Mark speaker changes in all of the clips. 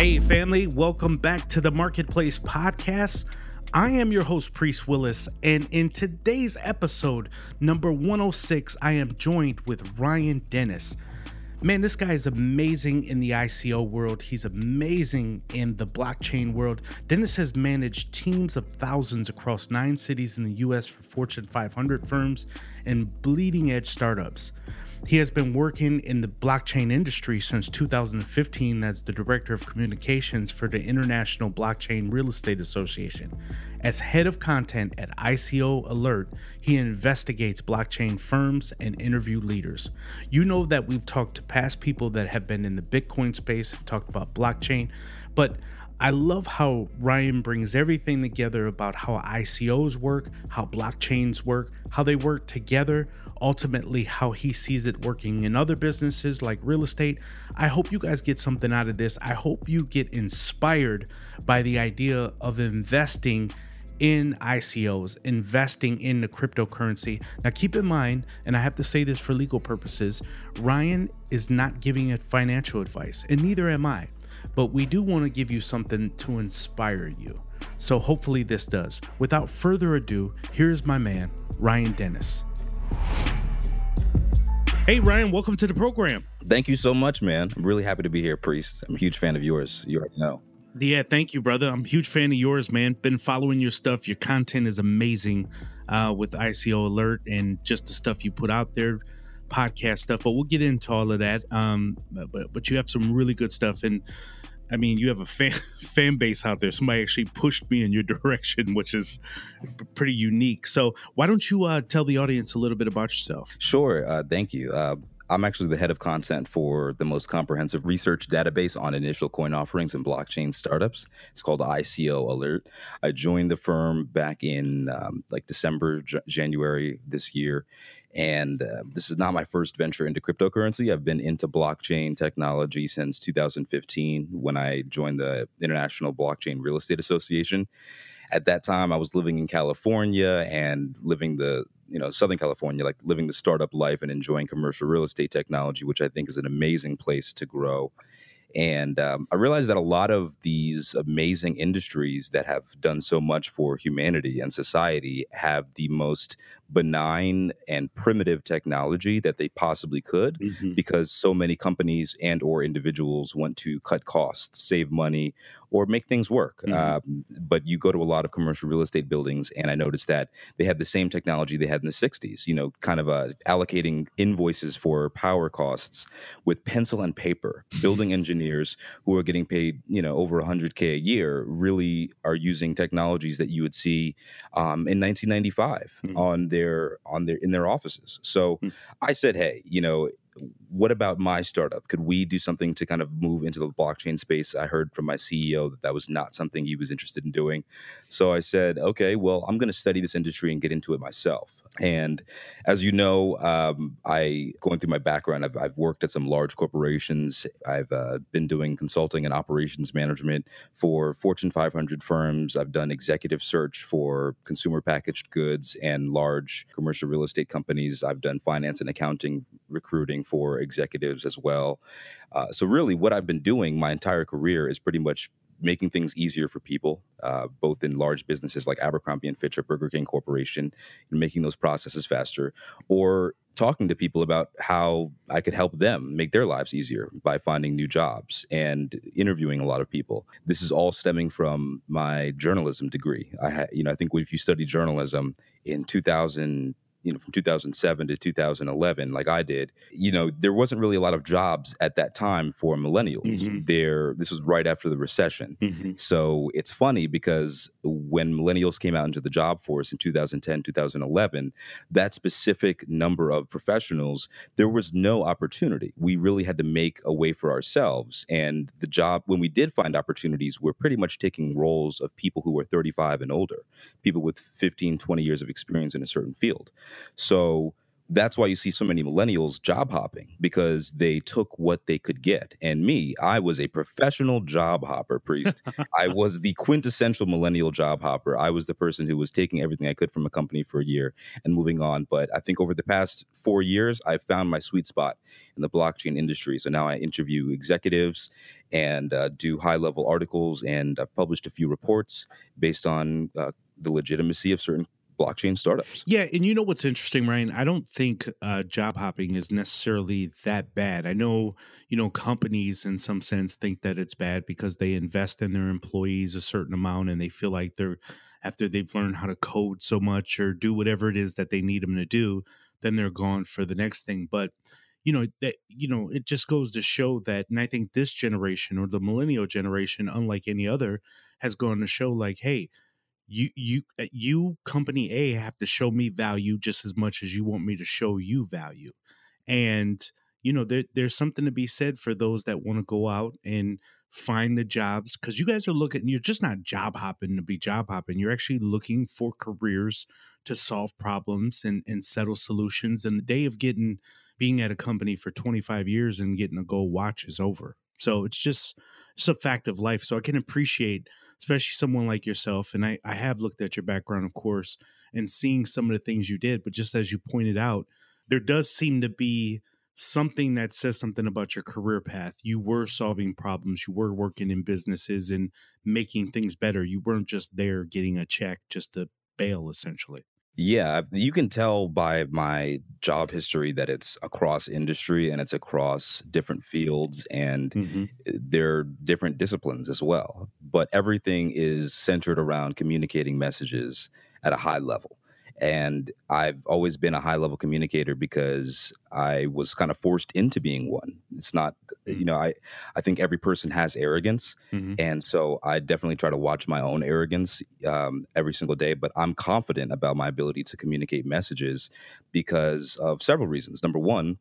Speaker 1: Hey, family, welcome back to the Marketplace Podcast. I am your host, Priest Willis, and in today's episode, number 106, I am joined with Ryan Dennis. Man, this guy is amazing in the ICO world. He's amazing in the blockchain world. Dennis has managed teams of thousands across nine cities in the US for Fortune 500 firms and bleeding edge startups. He has been working in the blockchain industry since 2015 as the Director of Communications for the International Blockchain Real Estate Association. As head of content at ICO Alert, he investigates blockchain firms and interview leaders. You know that we've talked to past people that have been in the Bitcoin space, have talked about blockchain, but I love how Ryan brings everything together about how ICOs work, how blockchains work, how they work together, ultimately how he sees it working in other businesses like real estate. I hope you guys get something out of this. I hope you get inspired by the idea of investing in ICOs, investing in the cryptocurrency. Now, keep in mind, and I have to say this for legal purposes, Ryan is not giving it financial advice, and neither am I. But we do want to give you something to inspire you. So hopefully this does. Without further ado, here's my man, Ryan Dennis. Hey, Ryan, welcome to the program.
Speaker 2: Thank you so much, man. I'm really happy to be here, Priest. I'm a huge fan of yours. You already know.
Speaker 1: Yeah, thank you, brother. I'm a huge fan of yours, man. Been following your stuff. Your content is amazing uh, with ICO Alert and just the stuff you put out there, podcast stuff. But we'll get into all of that. Um, but but you have some really good stuff, and I mean, you have a fan fan base out there. Somebody actually pushed me in your direction, which is pretty unique. So why don't you uh, tell the audience a little bit about yourself?
Speaker 2: Sure. Uh, thank you. Uh, I'm actually the head of content for the most comprehensive research database on initial coin offerings and blockchain startups. It's called ICO Alert. I joined the firm back in um, like December, J- January this year. And uh, this is not my first venture into cryptocurrency. I've been into blockchain technology since 2015 when I joined the International Blockchain Real Estate Association. At that time, I was living in California and living the you know southern california like living the startup life and enjoying commercial real estate technology which i think is an amazing place to grow and um, I realized that a lot of these amazing industries that have done so much for humanity and society have the most benign and primitive technology that they possibly could mm-hmm. because so many companies and or individuals want to cut costs save money or make things work mm-hmm. um, but you go to a lot of commercial real estate buildings and i noticed that they had the same technology they had in the 60s you know kind of uh, allocating invoices for power costs with pencil and paper building engineers who are getting paid you know over 100k a year really are using technologies that you would see um, in 1995 mm-hmm. on their on their in their offices. So mm. I said, hey, you know, what about my startup? Could we do something to kind of move into the blockchain space? I heard from my CEO that that was not something he was interested in doing. So I said, okay, well, I'm going to study this industry and get into it myself. And as you know, um, I going through my background, I've, I've, worked at some large corporations. I've uh, been doing consulting and operations management for Fortune 500 firms. I've done executive search for consumer packaged goods and large commercial real estate companies. I've done finance and accounting recruiting for executives as well. Uh, so really, what I've been doing my entire career is pretty much making things easier for people, uh, both in large businesses like Abercrombie and Fitch or Burger King Corporation, and making those processes faster, or talking to people about how I could help them make their lives easier by finding new jobs and interviewing a lot of people. This is all stemming from my journalism degree. I, ha- you know, I think if you study journalism in 2000 you know from 2007 to 2011 like i did you know there wasn't really a lot of jobs at that time for millennials. Mm-hmm. there this was right after the recession. Mm-hmm. so it's funny because when millennials came out into the job force in 2010 2011 that specific number of professionals there was no opportunity. We really had to make a way for ourselves. And the job when we did find opportunities we're pretty much taking roles of people who were 35 and older people with 15 20 years of experience in a certain field so that's why you see so many millennials job hopping because they took what they could get. And me, I was a professional job hopper priest. I was the quintessential millennial job hopper. I was the person who was taking everything I could from a company for a year and moving on. But I think over the past four years, I found my sweet spot in the blockchain industry. So now I interview executives and uh, do high level articles, and I've published a few reports based on uh, the legitimacy of certain blockchain startups.
Speaker 1: Yeah, and you know what's interesting, Ryan? I don't think uh, job hopping is necessarily that bad. I know, you know, companies in some sense think that it's bad because they invest in their employees a certain amount and they feel like they're after they've learned how to code so much or do whatever it is that they need them to do, then they're gone for the next thing. But you know that you know it just goes to show that and i think this generation or the millennial generation unlike any other has gone to show like hey you you uh, you company A have to show me value just as much as you want me to show you value. And you know there, there's something to be said for those that want to go out and find the jobs because you guys are looking you're just not job hopping to be job hopping you're actually looking for careers to solve problems and, and settle solutions and the day of getting being at a company for 25 years and getting a gold watch is over so it's just it's a fact of life so i can appreciate especially someone like yourself. And I, I have looked at your background, of course, and seeing some of the things you did. But just as you pointed out, there does seem to be something that says something about your career path. You were solving problems, you were working in businesses and making things better. You weren't just there getting a check just to bail, essentially.
Speaker 2: Yeah, you can tell by my job history that it's across industry and it's across different fields and mm-hmm. Eh, they're different disciplines as well. But everything is centered around communicating messages at a high level. And I've always been a high level communicator because I was kind of forced into being one. It's not, you mm. know, I, I think every person has arrogance. Mm-hmm. And so I definitely try to watch my own arrogance um, every single day. But I'm confident about my ability to communicate messages because of several reasons. Number one,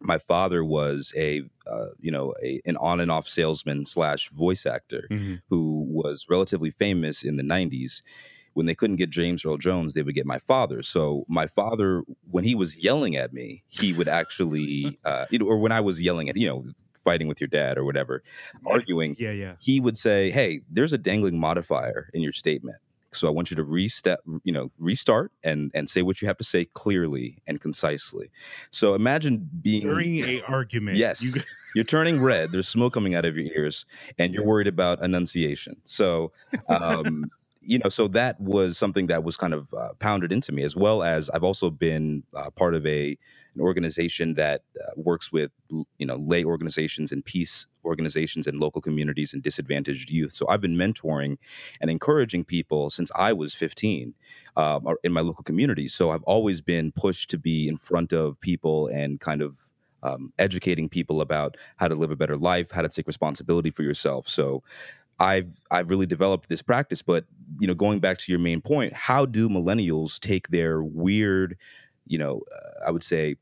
Speaker 2: my father was a uh, you know a, an on and off salesman slash voice actor mm-hmm. who was relatively famous in the 90s when they couldn't get James Earl Jones, they would get my father. So my father, when he was yelling at me, he would actually, uh, you know, or when I was yelling at, you know, fighting with your dad or whatever, arguing,
Speaker 1: yeah, yeah,
Speaker 2: he would say, "Hey, there's a dangling modifier in your statement." So I want you to restep, you know, restart and and say what you have to say clearly and concisely. So imagine being
Speaker 1: during a argument.
Speaker 2: Yes, you... you're turning red. There's smoke coming out of your ears, and you're worried about enunciation. So um, you know, so that was something that was kind of uh, pounded into me, as well as I've also been uh, part of a an organization that uh, works with you know lay organizations and peace organizations and local communities and disadvantaged youth. So I've been mentoring and encouraging people since I was 15 um, in my local community. So I've always been pushed to be in front of people and kind of um, educating people about how to live a better life, how to take responsibility for yourself. So I've I've really developed this practice. But you know, going back to your main point, how do millennials take their weird, you know, uh, I would say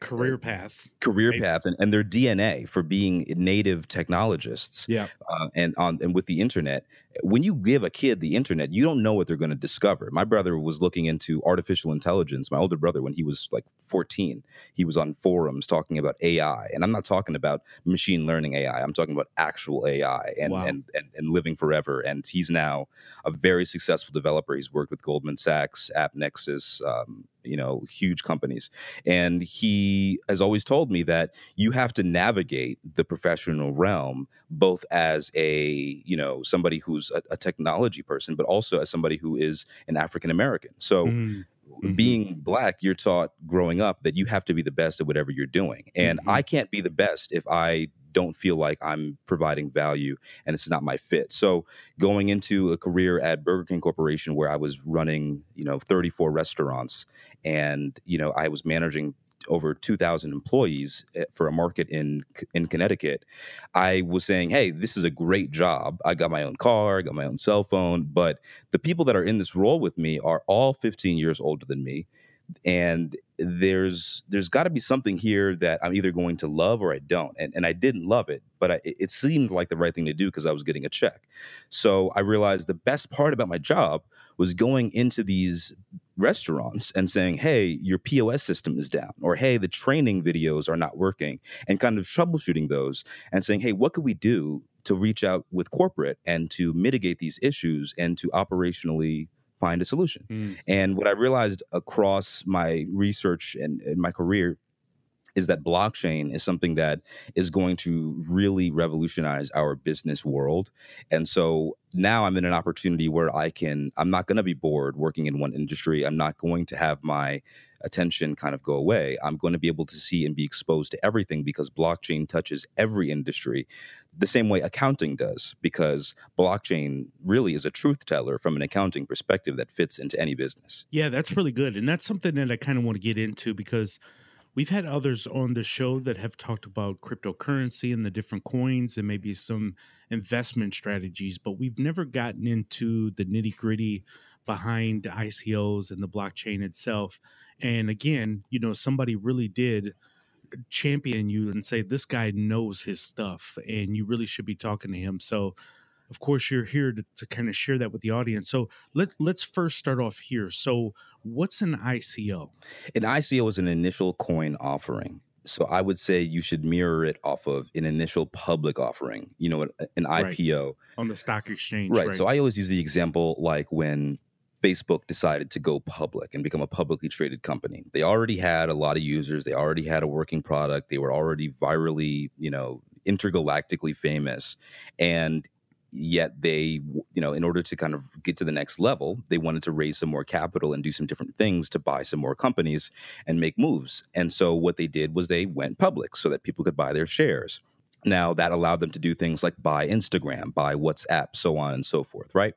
Speaker 1: career path
Speaker 2: career right? path and, and their dna for being native technologists
Speaker 1: yeah
Speaker 2: uh, and on and with the internet when you give a kid the internet you don't know what they're going to discover my brother was looking into artificial intelligence my older brother when he was like 14 he was on forums talking about ai and i'm not talking about machine learning ai i'm talking about actual ai and wow. and, and, and living forever and he's now a very successful developer he's worked with goldman sachs appnexus um, you know huge companies and he has always told me that you have to navigate the professional realm both as a you know somebody who's a, a technology person but also as somebody who is an african american so mm. Mm-hmm. being black you're taught growing up that you have to be the best at whatever you're doing and mm-hmm. i can't be the best if i don't feel like I'm providing value and it's not my fit. So going into a career at Burger King Corporation where I was running, you know, 34 restaurants and, you know, I was managing over 2000 employees eh, for a market in in Connecticut I was saying hey this is a great job I got my own car I got my own cell phone but the people that are in this role with me are all 15 years older than me and there's there's got to be something here that I'm either going to love or I don't. And and I didn't love it, but I, it seemed like the right thing to do because I was getting a check. So I realized the best part about my job was going into these restaurants and saying, hey, your POS system is down, or hey, the training videos are not working, and kind of troubleshooting those and saying, hey, what could we do to reach out with corporate and to mitigate these issues and to operationally find a solution? Mm. And what I realized across my research and, and my career is that blockchain is something that is going to really revolutionize our business world. And so now I'm in an opportunity where I can, I'm not going to be bored working in one industry. I'm not going to have my attention kind of go away. I'm going to be able to see and be exposed to everything because blockchain touches every industry the same way accounting does, because blockchain really is a truth teller from an accounting perspective that fits into any business.
Speaker 1: Yeah, that's really good. And that's something that I kind of want to get into because We've had others on the show that have talked about cryptocurrency and the different coins and maybe some investment strategies, but we've never gotten into the nitty gritty behind ICOs and the blockchain itself. And again, you know, somebody really did champion you and say, this guy knows his stuff and you really should be talking to him. So, of course you're here to, to kind of share that with the audience so let, let's first start off here so what's an ico
Speaker 2: an ico is an initial coin offering so i would say you should mirror it off of an initial public offering you know an ipo right.
Speaker 1: on the stock exchange
Speaker 2: right. right so i always use the example like when Facebook decided to go public and become a publicly traded company. They already had a lot of users, they already had a working product, they were already virally, you know, intergalactically famous. And yet they you know in order to kind of get to the next level they wanted to raise some more capital and do some different things to buy some more companies and make moves. And so what they did was they went public so that people could buy their shares. Now that allowed them to do things like buy instagram buy whatsapp so on and so forth right?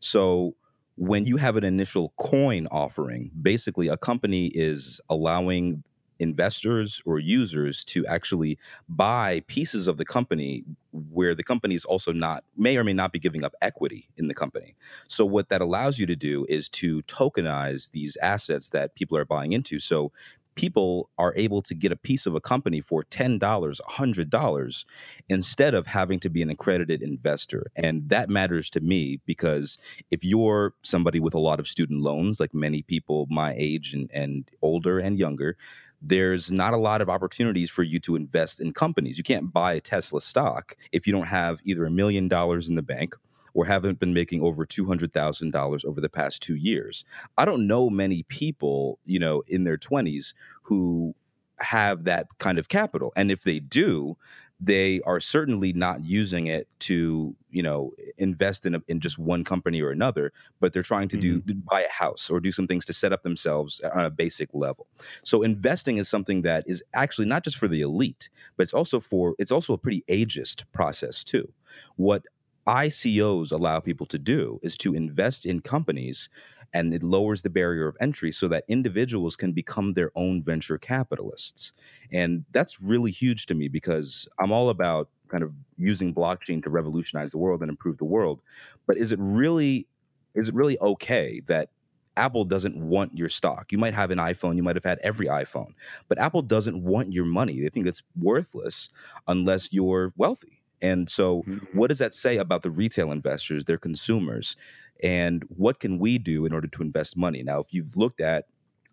Speaker 2: So when you have an initial coin offering basically a company is allowing investors or users to actually buy pieces of the company where the company is also not may or may not be giving up equity in the company. So what that allows you to do is to tokenize these assets that people are buying into. So people are able to get a piece of a company for $10, $100 instead of having to be an accredited investor. And that matters to me because if you're somebody with a lot of student loans, like many people my age and, and older and younger, there's not a lot of opportunities for you to invest in companies. You can't buy a Tesla stock if you don't have either a million dollars in the bank or haven't been making over $200,000 over the past 2 years. I don't know many people, you know, in their 20s who have that kind of capital. And if they do, they are certainly not using it to you know invest in a, in just one company or another but they're trying to mm-hmm. do buy a house or do some things to set up themselves on a basic level so investing is something that is actually not just for the elite but it's also for it's also a pretty ageist process too what ICOs allow people to do is to invest in companies and it lowers the barrier of entry so that individuals can become their own venture capitalists. And that's really huge to me because I'm all about kind of using blockchain to revolutionize the world and improve the world. But is it really is it really okay that Apple doesn't want your stock. You might have an iPhone, you might have had every iPhone, but Apple doesn't want your money. They think it's worthless unless you're wealthy. And so, mm-hmm. what does that say about the retail investors, their consumers? And what can we do in order to invest money? Now if you've looked at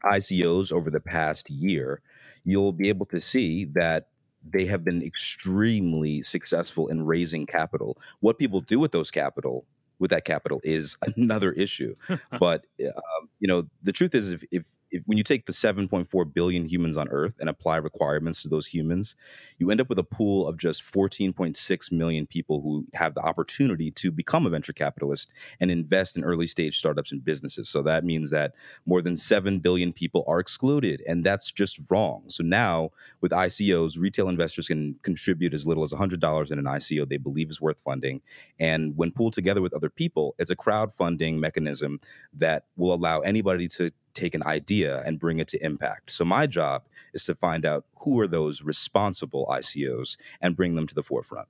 Speaker 2: icos over the past year you'll be able to see that they have been extremely successful in raising capital. What people do with those capital with that capital is another issue. But um, you know the truth is if, if if, when you take the 7.4 billion humans on Earth and apply requirements to those humans, you end up with a pool of just 14.6 million people who have the opportunity to become a venture capitalist and invest in early stage startups and businesses. So that means that more than 7 billion people are excluded, and that's just wrong. So now with ICOs, retail investors can contribute as little as $100 in an ICO they believe is worth funding. And when pooled together with other people, it's a crowdfunding mechanism that will allow anybody to take an idea and bring it to impact. So my job is to find out who are those responsible ICOs and bring them to the forefront.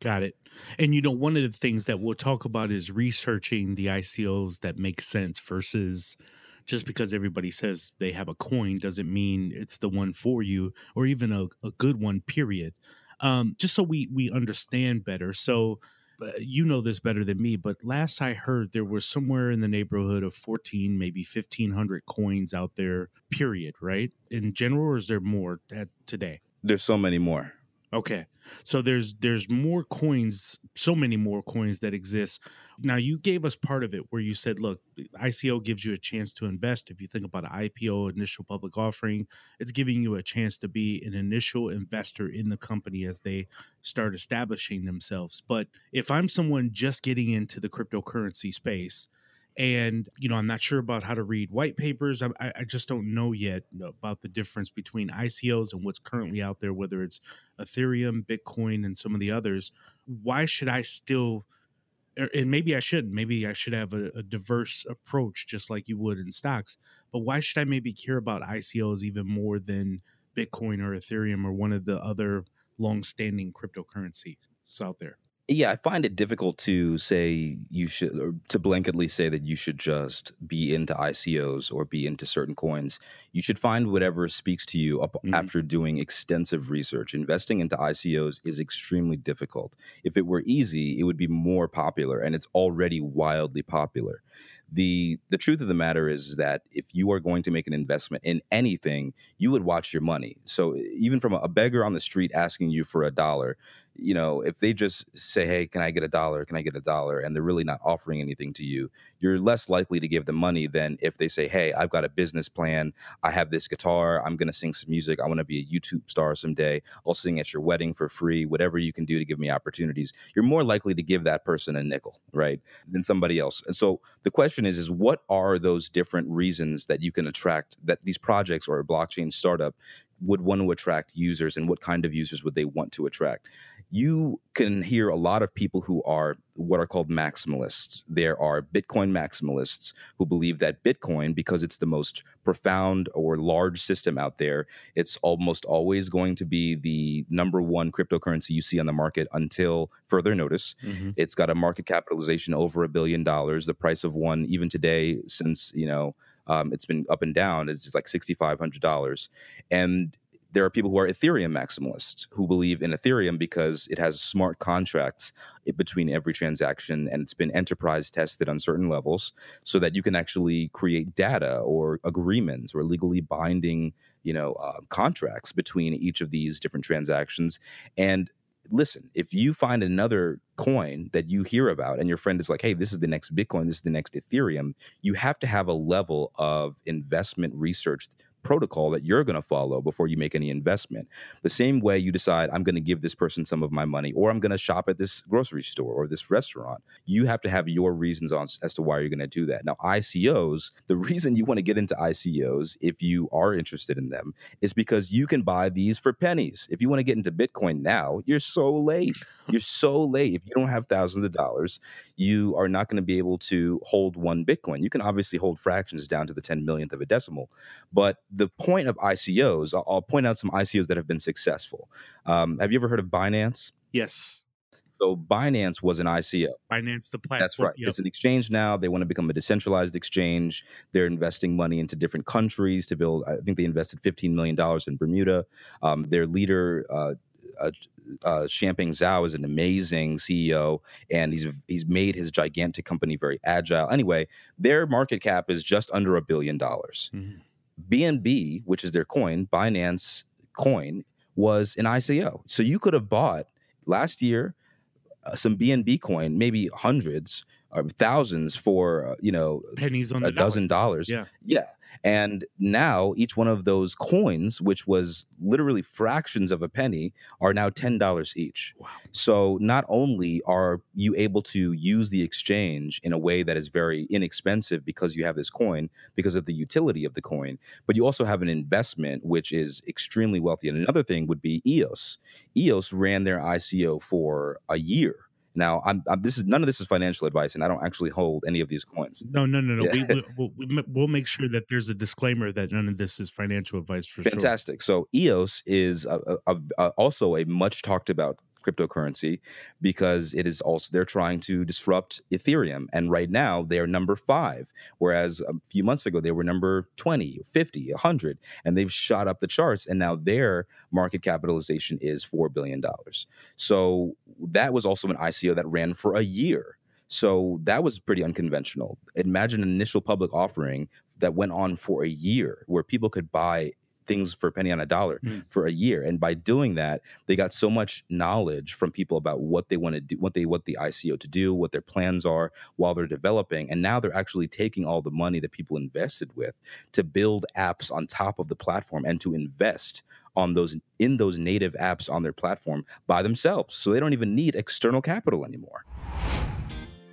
Speaker 1: Got it. And you know, one of the things that we'll talk about is researching the ICOs that make sense versus just because everybody says they have a coin doesn't mean it's the one for you or even a, a good one, period. Um, just so we we understand better. So Uh, you know this better than me, but last I heard, there was somewhere in the neighborhood of 14, maybe 1,500 coins out there, period, right? In general, or is there more at, today?
Speaker 2: There's so many more.
Speaker 1: Okay. So there's there's more coins, so many more coins that exist. Now you gave us part of it where you said, look, ICO gives you a chance to invest. If you think about an IPO, initial public offering, it's giving you a chance to be an initial investor in the company as they start establishing themselves. But if I'm someone just getting into the cryptocurrency space, and you know i'm not sure about how to read white papers I, I, just don't know yet about the difference between icos and what's currently out there whether it's ethereum bitcoin and some of the others. Why should i still er, and maybe i shouldn't maybe i should have a, a diverse approach just like you would in stocks but why should i maybe care about icos even more than bitcoin or ethereum or one of the other long-standing cryptocurrencies out there
Speaker 2: yeah, I find it difficult to say you should, or to blanketly say that you should just be into ICOs or be into certain coins. You should find whatever speaks to you up mm-hmm. after doing extensive research. Investing into ICOs is extremely difficult. If it were easy, it would be more popular, and it's already wildly popular the the truth of the matter is that if you are going to make an investment in anything you would watch your money so even from a beggar on the street asking you for a dollar you know, if they just say, "Hey, can I get a dollar? Can I get a dollar?" and they're really not offering anything to you, you're less likely to give them money than if they say, "Hey, I've got a business plan. I have this guitar. I'm going to sing some music. I want to be a YouTube star someday. I'll sing at your wedding for free. Whatever you can do to give me opportunities." You're more likely to give that person a nickel, right, than somebody else. And so the question is is what are those different reasons that you can attract that these projects or a blockchain startup would want to attract users and what kind of users would they want to attract you can hear a lot of people who are what are called maximalists. There are Bitcoin maximalists who believe that Bitcoin, because it's the most profound or large system out there, it's almost always going to be the number one cryptocurrency you see on the market until further notice. Mm-hmm. It's got a market capitalization over a billion dollars. The price of one, even today, since you know um, it's been up and down, It's just like sixty five hundred dollars, and there are people who are Ethereum maximalists who believe in Ethereum because it has smart contracts between every transaction and it's been enterprise tested on certain levels so that you can actually create data or agreements or legally binding you know uh, contracts between each of these different transactions. And listen, if you find another coin that you hear about and your friend is like, hey, this is the next Bitcoin, this is the next Ethereum, you have to have a level of investment research protocol that you're going to follow before you make any investment. The same way you decide, I'm going to give this person some of my money, or I'm going to shop at this grocery store or this restaurant. You have to have your reasons on as to why you're going to do that. Now, ICOs, the reason you want to get into ICOs, if you are interested in them, is because you can buy these for pennies. If you want to get into Bitcoin now, you're so late. You're so late. If you don't have thousands of dollars, you are not going to be able to hold one Bitcoin. You can obviously hold fractions down to the 10 millionth of a decimal, but the point of ICOs, I'll, I'll, point out some ICOs that have been successful. Um, have you ever heard of Binance?
Speaker 1: Yes.
Speaker 2: So Binance was an ICO.
Speaker 1: Binance, the platform.
Speaker 2: That's right. Yep. It's an exchange now. They want to become a decentralized exchange. They're investing money into different countries to build. I think they invested $15 million in Bermuda. Um, their leader, uh, uh, uh, Zhao is an amazing CEO, and he's he's made his gigantic company very agile. Anyway, their market cap is just under a billion dollars. Mm-hmm. BNB, which is their coin, Binance coin, was an ICO. So you could have bought last year uh, some BNB coin, maybe hundreds or thousands for uh, you know
Speaker 1: pennies on
Speaker 2: a dozen dollars.
Speaker 1: Yeah,
Speaker 2: yeah. And now each one of those coins, which was literally fractions of a penny, are now $10 each. Wow. So not only are you able to use the exchange in a way that is very inexpensive because you have this coin, because of the utility of the coin, but you also have an investment which is extremely wealthy. And another thing would be EOS. EOS ran their ICO for a year now, I'm, I'm, this is none of this is financial advice, and I don't actually hold any of these coins.
Speaker 1: No, no, no, no. Yeah. We, will we, we'll make sure that there's a disclaimer that none of this is financial advice for
Speaker 2: Fantastic. Sure. So EOS is a, a, a, also a much talked about cryptocurrency because it is also they're trying to disrupt Ethereum. And right now they are number five, whereas a few months ago they were number 20, 50, 100, and they've shot up the charts. And now their market capitalization is $4 billion. So that was also an ICO that ran for a year. So that was pretty unconventional. Imagine an initial public offering that went on for a year where people could buy things for a penny on a dollar mm. for a year. And by doing that, they got so much knowledge from people about what they want to do, what they want the ICO to do, what their plans are while they're developing. And now they're actually taking all the money that people invested with to build apps on top of the platform and to invest on those in those native apps on their platform by themselves. So they don't even need external capital anymore.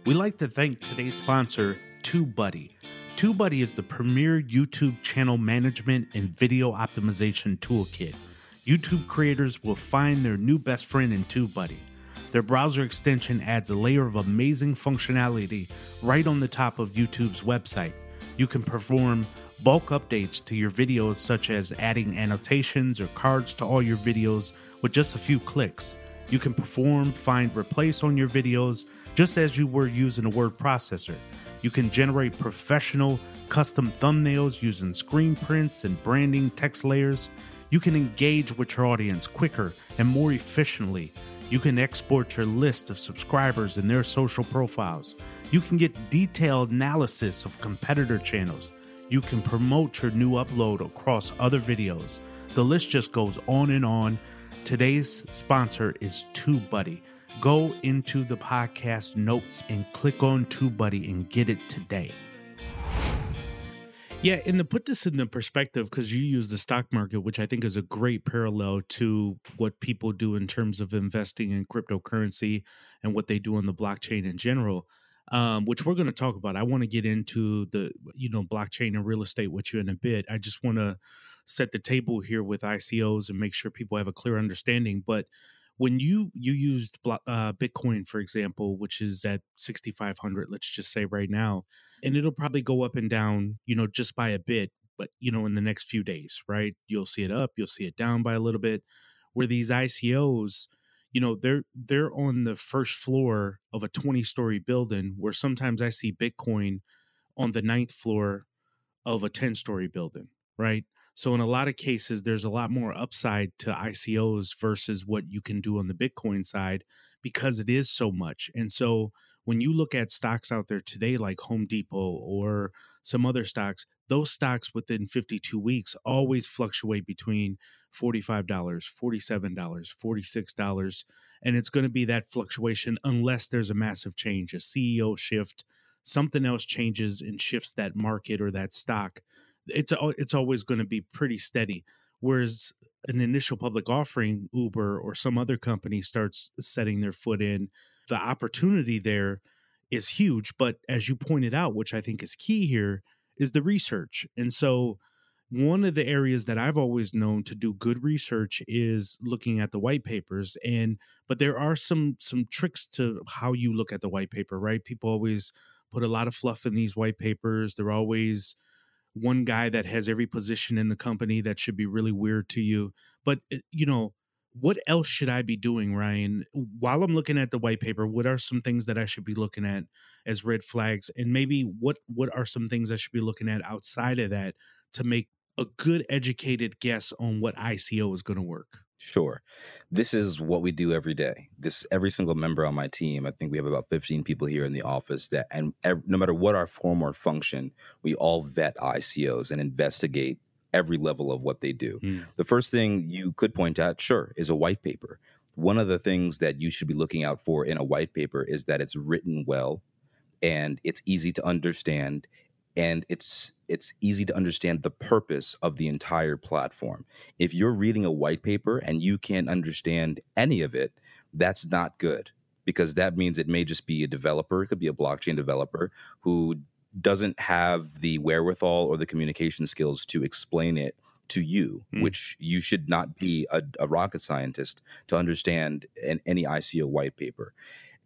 Speaker 1: We like to thank today's sponsor, TubeBuddy. TubeBuddy is the premier YouTube channel management and video optimization toolkit. YouTube creators will find their new best friend in TubeBuddy. Their browser extension adds a layer of amazing functionality right on the top of YouTube's website. You can perform bulk updates to your videos, such as adding annotations or cards to all your videos with just a few clicks. You can perform find replace on your videos just as you were using a word processor. You can generate professional custom thumbnails using screen prints and branding text layers. You can engage with your audience quicker and more efficiently. You can export your list of subscribers and their social profiles. You can get detailed analysis of competitor channels. You can promote your new upload across other videos. The list just goes on and on. Today's sponsor is TubeBuddy go into the podcast notes and click on TubeBuddy and get it today. Yeah, and to put this in the perspective, because you use the stock market, which I think is a great parallel to what people do in terms of investing in cryptocurrency and what they do on the blockchain in general, um, which we're going to talk about. I want to get into the you know blockchain and real estate with you in a bit. I just want to set the table here with ICOs and make sure people have a clear understanding. But when you you used uh, Bitcoin, for example, which is at 6,500, let's just say right now, and it'll probably go up and down, you know, just by a bit, but you know, in the next few days, right? You'll see it up, you'll see it down by a little bit. Where these ICOs, you know, they're they're on the first floor of a 20 story building, where sometimes I see Bitcoin on the ninth floor of a 10 story building, right? So in a lot of cases, there's a lot more upside to ICOs versus what you can do on the Bitcoin side because it is so much. And so when you look at stocks out there today, like Home Depot or some other stocks, those stocks within 52 weeks always fluctuate between $45, $47, $46. And it's going to be that fluctuation unless there's a massive change, a CEO shift, something else changes and shifts that market or that stock it's it's always going to be pretty steady. Whereas an initial public offering, Uber or some other company starts setting their foot in, the opportunity there is huge. But as you pointed out, which I think is key here, is the research. And so one of the areas that I've always known to do good research is looking at the white papers and but there are some some tricks to how you look at the white paper, right? People always put a lot of fluff in these white papers. They're always one guy that has every position in the company that should be really weird to you. But, eh, you know, what else should I be doing, Ryan? While I'm looking at the white paper, what are some things that I should be looking at as red flags? And maybe what what are some things I should be looking at outside of that to make a good educated guess on what ICO is going to work?
Speaker 2: Sure. This is what we do every day. This every single member on my team, I think we have about 15 people here in the office that and every, no matter what our form or function, we all vet ICOs and investigate every level of what they do. Mm. The first thing you could point out, sure, is a white paper. One of the things that you should be looking out for in a white paper is that it's written well and it's easy to understand and it's it's easy to understand the purpose of the entire platform. If you're reading a white paper and you can't understand any of it, that's not good because that means it may just be a developer, it could be a blockchain developer who doesn't have the wherewithal or the communication skills to explain it to you, mm. which you should not be a, a rocket scientist to understand an, any ICO white paper.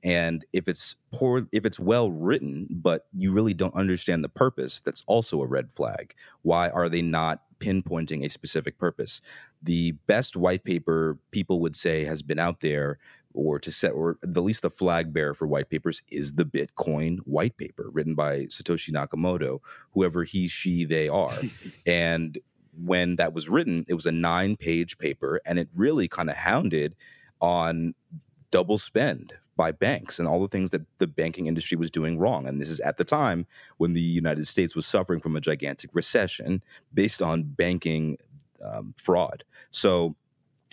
Speaker 2: And if it's poor, if it's well written, but you really don't understand the purpose, that's also a red flag. Why are they not pinpointing a specific purpose? The best white paper people would say has been out there or to set, or the least the flag bearer for white papers is the Bitcoin white paper written by Satoshi Nakamoto, whoever he, she, they are. and when that was written, it was a nine page paper and it really kind of hounded on double spend by banks and all the things that the banking industry was doing wrong. And this is at the time when the United States was suffering from a gigantic recession based on banking um, fraud. So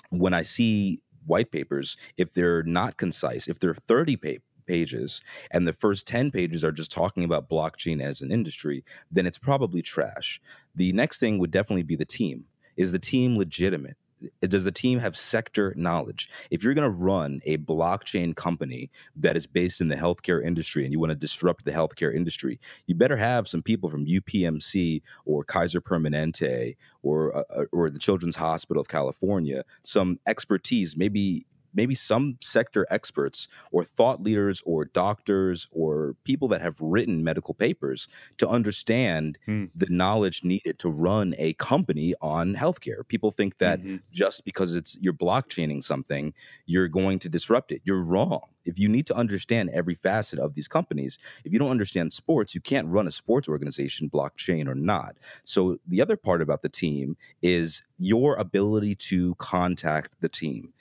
Speaker 2: when I see white papers, if they're not concise, if they're 30 pa- pages and the first 10 pages are just talking about blockchain as an industry, then it's probably trash. The next thing would definitely be the team. Is the team legitimate? Does the team have sector knowledge? If you're going to run a blockchain company that is based in the healthcare industry and you want to disrupt the healthcare industry, you better have some people from UPMC or Kaiser Permanente or uh, uh, or the Children's Hospital of California, some expertise, maybe maybe some sector experts or thought leaders or doctors or people that have written medical papers to understand mm. the knowledge needed to run a company on healthcare. People think that mm-hmm. just because it's you're blockchaining something, you're going to disrupt it. You're wrong. If you need to understand every facet of these companies, if you don't understand sports, you can't run a sports organization, blockchain or not. So the other part about the team is your ability to contact the team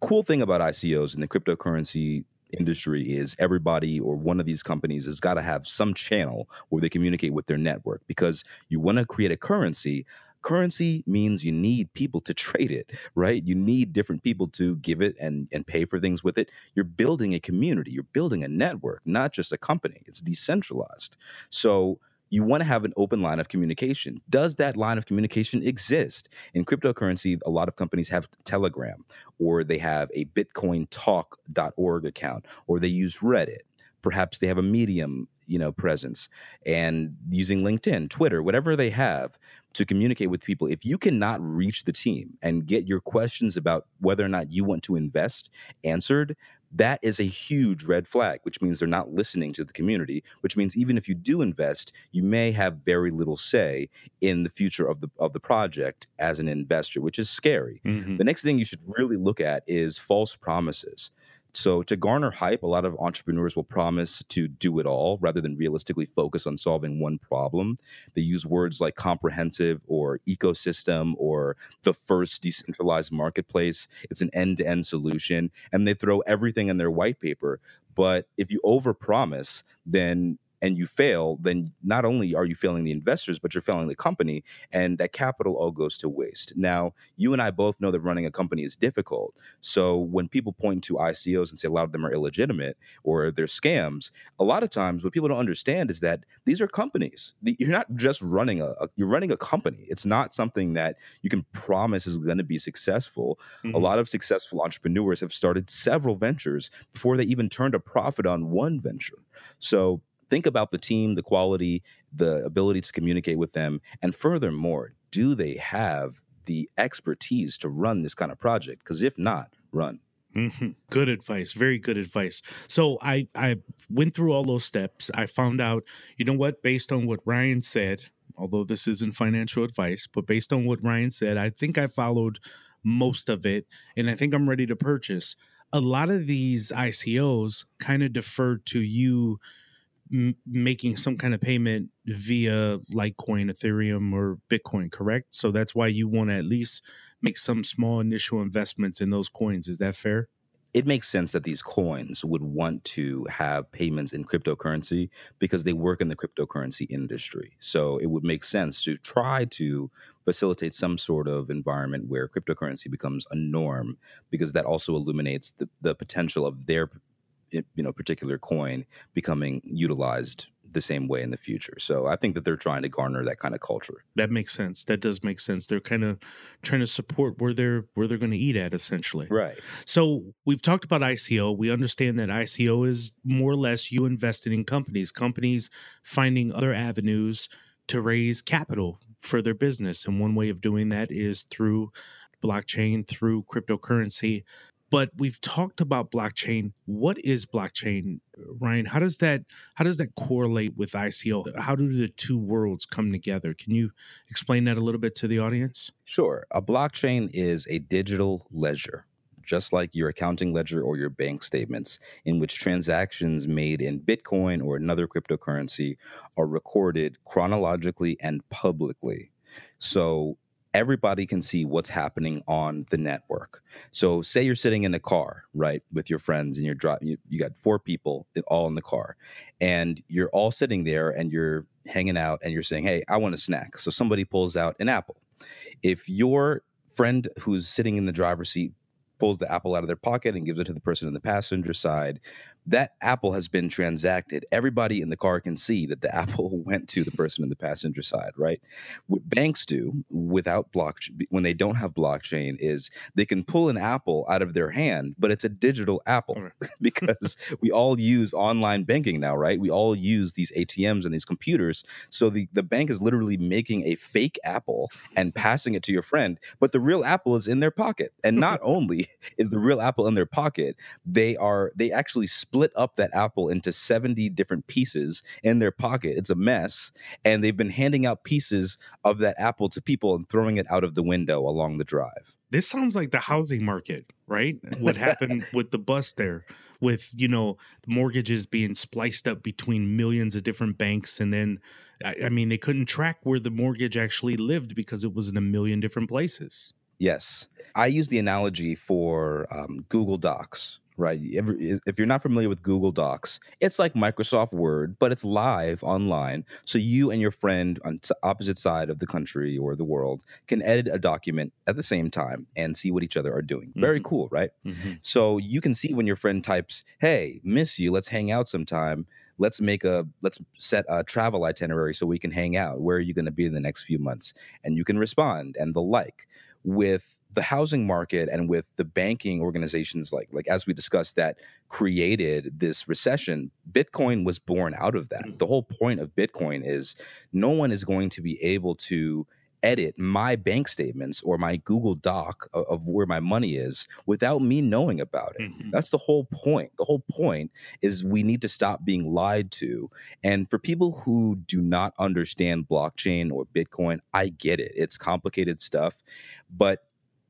Speaker 2: cool thing about ICOs in the cryptocurrency industry is everybody or one of these companies has got to have some channel where they communicate with their network because you want to create a currency currency means you need people to trade it right? You need different people to give it and and pay for things with it. You're building a community you're building a network not just a company it's decentralized. So you want to have an open line of communication. Does that line of communication exist? In cryptocurrency, a lot of companies have Telegram or they have a bitcointalk.org account or they use Reddit. Perhaps they have a Medium, you know, presence and using LinkedIn, Twitter, whatever they have to communicate with people. If you cannot reach the team and get your questions about whether or not you want to invest answered, that is a huge red flag, which means they're not listening to the community, which means even if you do invest, you may have very little say in the future of the of the project as an investor, which is scary. Mm-hmm. The next thing you should really look at is false promises. So, to garner hype, a lot of entrepreneurs will promise to do it all rather than realistically focus on solving one problem. They use words like comprehensive or ecosystem or the first decentralized marketplace. It's an end to end solution, and they throw everything in their white paper. But if you overpromise, then and you fail, then not only are you failing the investors, but you're failing the company, and that capital all goes to waste. Now, you and I both know that running a company is difficult. So when people point to ICOs and say a lot of them are illegitimate or they're scams, a lot of times what people don't understand is that these are companies. You're not just running a, you're running a company. It's not something that you can promise is going to be successful. Mm-hmm. A lot of successful entrepreneurs have started several ventures before they even turned a profit on one venture. So think about the team, the quality, the ability to communicate with them, and furthermore, do they have the expertise to run this kind of project? Because if not, run.
Speaker 1: Mm-hmm. Good advice. Very good advice. So I I went through all those steps. I found out, you know what, based on what Ryan said, although this isn't financial advice, but based on what Ryan said, I think I followed most of it, and I think I'm ready to purchase. A lot of these ICOs kind of defer to you making some kind of payment via Litecoin, Ethereum, or Bitcoin, correct? So that's why you want to at least make some small initial investments in those coins. Is that fair?
Speaker 2: It makes sense that these coins would want to have payments in cryptocurrency because they work in the cryptocurrency industry. So it would make sense to try to facilitate some sort of environment where cryptocurrency becomes a norm because that also illuminates the, the potential of their you know particular coin becoming utilized the same way in the future. So I think that they're trying to garner that kind of culture.
Speaker 1: That makes sense. That does make sense. They're kind of trying to support where they're where they're going to eat at essentially.
Speaker 2: Right.
Speaker 1: So we've talked about ICO. We understand that ICO is more or less you investing in companies, companies finding other avenues to raise capital for their business. And one way of doing that is through blockchain, through cryptocurrency but we've talked about blockchain. What is blockchain ryan? How does that how does that correlate with ico how do the two worlds come together? Can you explain that a little bit to the audience?
Speaker 2: Sure. A blockchain is a digital ledger just like your accounting ledger or your bank statements, in which transactions made in Bitcoin or another cryptocurrency are recorded chronologically and publicly. So everybody can see what's happening on the network. So say you're sitting in a car, right, with your friends and you're driving you, you got four people all in the car and you're all sitting there and you're hanging out and you're saying, "Hey, I want a snack." So somebody pulls out an apple. If your friend who's sitting in the driver's seat pulls the apple out of their pocket and gives it to the person in the passenger side that apple has been transacted. Everybody in the car can see that the apple went to the person in the passenger side, right? What banks do without blockchain, when they don't have blockchain, is they can pull an apple out of their hand, but it's a digital apple because we all use online banking now, right? We all use these ATMs and these computers. So the, the bank is literally making a fake apple and passing it to your friend, but the real apple is in their pocket. And not only is the real apple in their pocket, they are, they actually split up that apple into 70 different pieces in their pocket. It's a mess. And they've been handing out pieces of that apple to people and throwing it out of the window along the drive.
Speaker 1: This sounds like the housing market, right? What happened with the bus there, with, you know, mortgages being spliced up between millions of different banks. And then, I mean, they couldn't track where the mortgage actually lived because it was in a million different places.
Speaker 2: Yes. I use the analogy for um, Google Docs, right? If you're not familiar with Google Docs, it's like Microsoft Word, but it's live online. So you and your friend on opposite side of the country or the world can edit a document at the same time and see what each other are doing. Mm-hmm. Very cool, right? Mm-hmm. So you can see when your friend types, "Hey, miss you. Let's hang out sometime." let's make a let's set a travel itinerary so we can hang out where are you going to be in the next few months and you can respond and the like with the housing market and with the banking organizations like like as we discussed that created this recession bitcoin was born out of that. Mm-hmm. the whole point of bitcoin is no one is going to be able to edit my bank statements or my google doc of, of where my money is without me knowing about it. Mm-hmm. that's the whole point. The whole point is we need to stop being lied to. And for people who do not understand blockchain or bitcoin i get it. It's complicated stuff. But